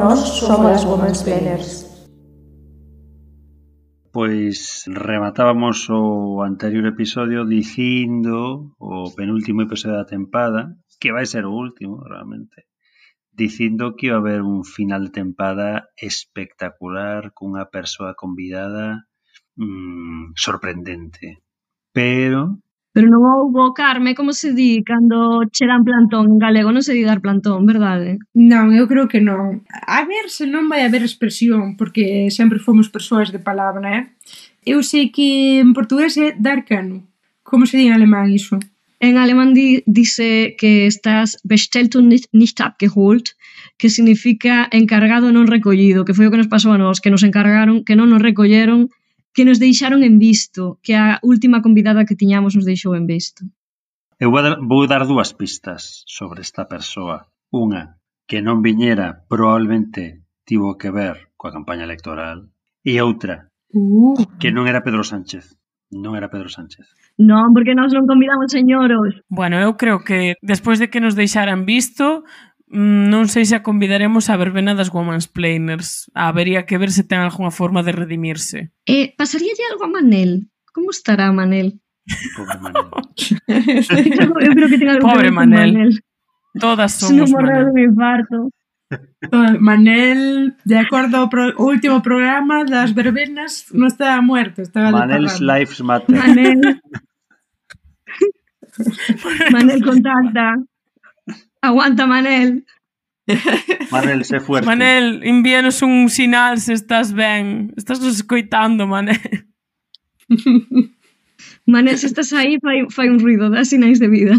Nós somos as Women's Planners. Pois rematábamos o anterior episodio dicindo o penúltimo episodio da tempada, que vai ser o último realmente, dicindo que iba a haber un final de tempada espectacular cunha persoa convidada mmm, sorprendente. Pero Pero non houbo, Carme, como se di cando che dan plantón en galego? Non se di dar plantón, verdade? Eh? Non, eu creo que non. A ver se non vai haber expresión, porque sempre fomos persoas de palabra, eh? Eu sei que en portugués é dar cano. Como se di en alemán iso? En alemán di, dice que estás bestellt und nicht, nicht abgeholt, que significa encargado non recollido, que foi o que nos pasou a nós, que nos encargaron, que non nos recolleron que nos deixaron en visto, que a última convidada que tiñamos nos deixou en visto. Eu vou dar dúas pistas sobre esta persoa. Unha, que non viñera probablemente tivo que ver coa campaña electoral. E outra, uh. que non era Pedro Sánchez. Non era Pedro Sánchez. Non, porque nós non convidamos señoros. Bueno, eu creo que despois de que nos deixaran visto, Mm, non sei se a convidaremos a verbena das Woman's Planers. Habería que ver se ten algunha forma de redimirse. Eh, pasaríalle algo a Manel. Como estará Manel? Pobre Manel. Eu creo que ten algo Pobre que Manel. Manel. Todas somos Se Manel. Me parto. Manel, de acordo ao pro, último programa das verbenas, non estaba muerto, estaba Manel's Lives Matter. Manel. Manel contacta. Aguanta, Manel. Manel, sé fuerte. Manel, envíanos un sinal se estás ben. Estás nos escoitando, Manel. Manel, se estás aí, fai, fai un ruido, dá sinais de vida.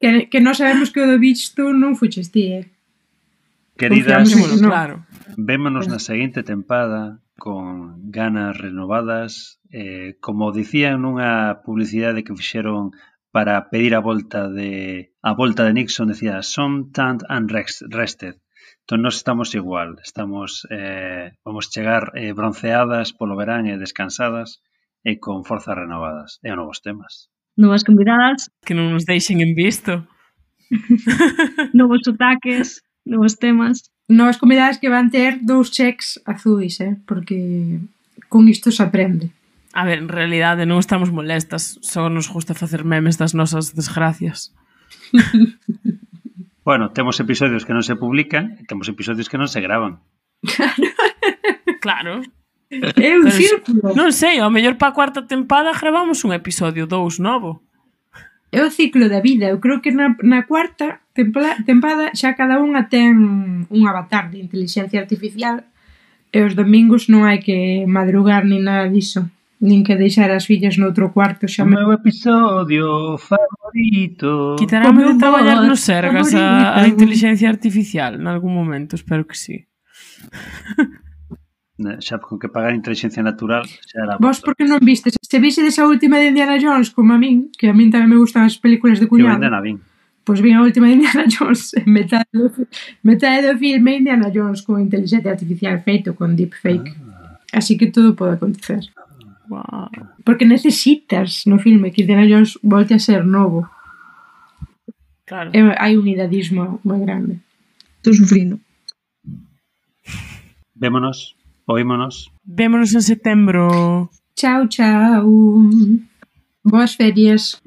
Que, que non sabemos que o do bicho non fuches ti, eh? Queridas, no. claro. vémonos na seguinte tempada con ganas renovadas. Eh, como dicían nunha publicidade que fixeron para pedir a volta de a volta de Nixon decía some tant and rested. Entón nós estamos igual, estamos eh, vamos chegar eh, bronceadas polo verán e descansadas e con forzas renovadas e novos temas. Novas convidadas que non nos deixen en visto. novos sotaques, novos temas. Novas convidadas que van ter dous cheques azuis, eh? porque con isto se aprende. A ver, en realidade non estamos molestas, só nos gusta facer memes das nosas desgracias. bueno, temos episodios que non se publican e temos episodios que non se graban. claro. É un Pero, círculo. Non sei, ao mellor pa cuarta tempada gravamos un episodio dous novo. É o ciclo da vida. Eu creo que na, na cuarta tempada xa cada unha ten un avatar de inteligencia artificial e os domingos non hai que madrugar ni nada diso. Nin que deixar as fillas noutro cuarto xa O meu episodio favorito Quitarame de traballar nos sergas a, a inteligencia artificial en algún momento, espero que sí xa con que pagar inteligencia natural xa era Vos por que non vistes? Se visedes a última de Indiana Jones como a min, que a min tamén me gustan as películas de cuñado. Ainda na vin. Pois vin a última de Indiana Jones, metade do, metade do filme Indiana Jones con inteligencia artificial feito, con deepfake. Ah. Así que todo pode acontecer. Wow. Porque necesitas no filme que Indiana Jones volte a ser novo. Claro. E hai un idadismo moi grande. Estou sufrindo. Vémonos, oímonos. Vémonos en setembro. Chao, chao. Boas ferias.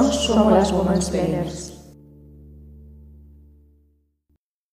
Nós somos as Women's Planners.